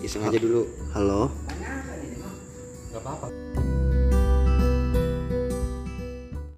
Ya, iseng aja dulu. Halo? Nggak apa-apa.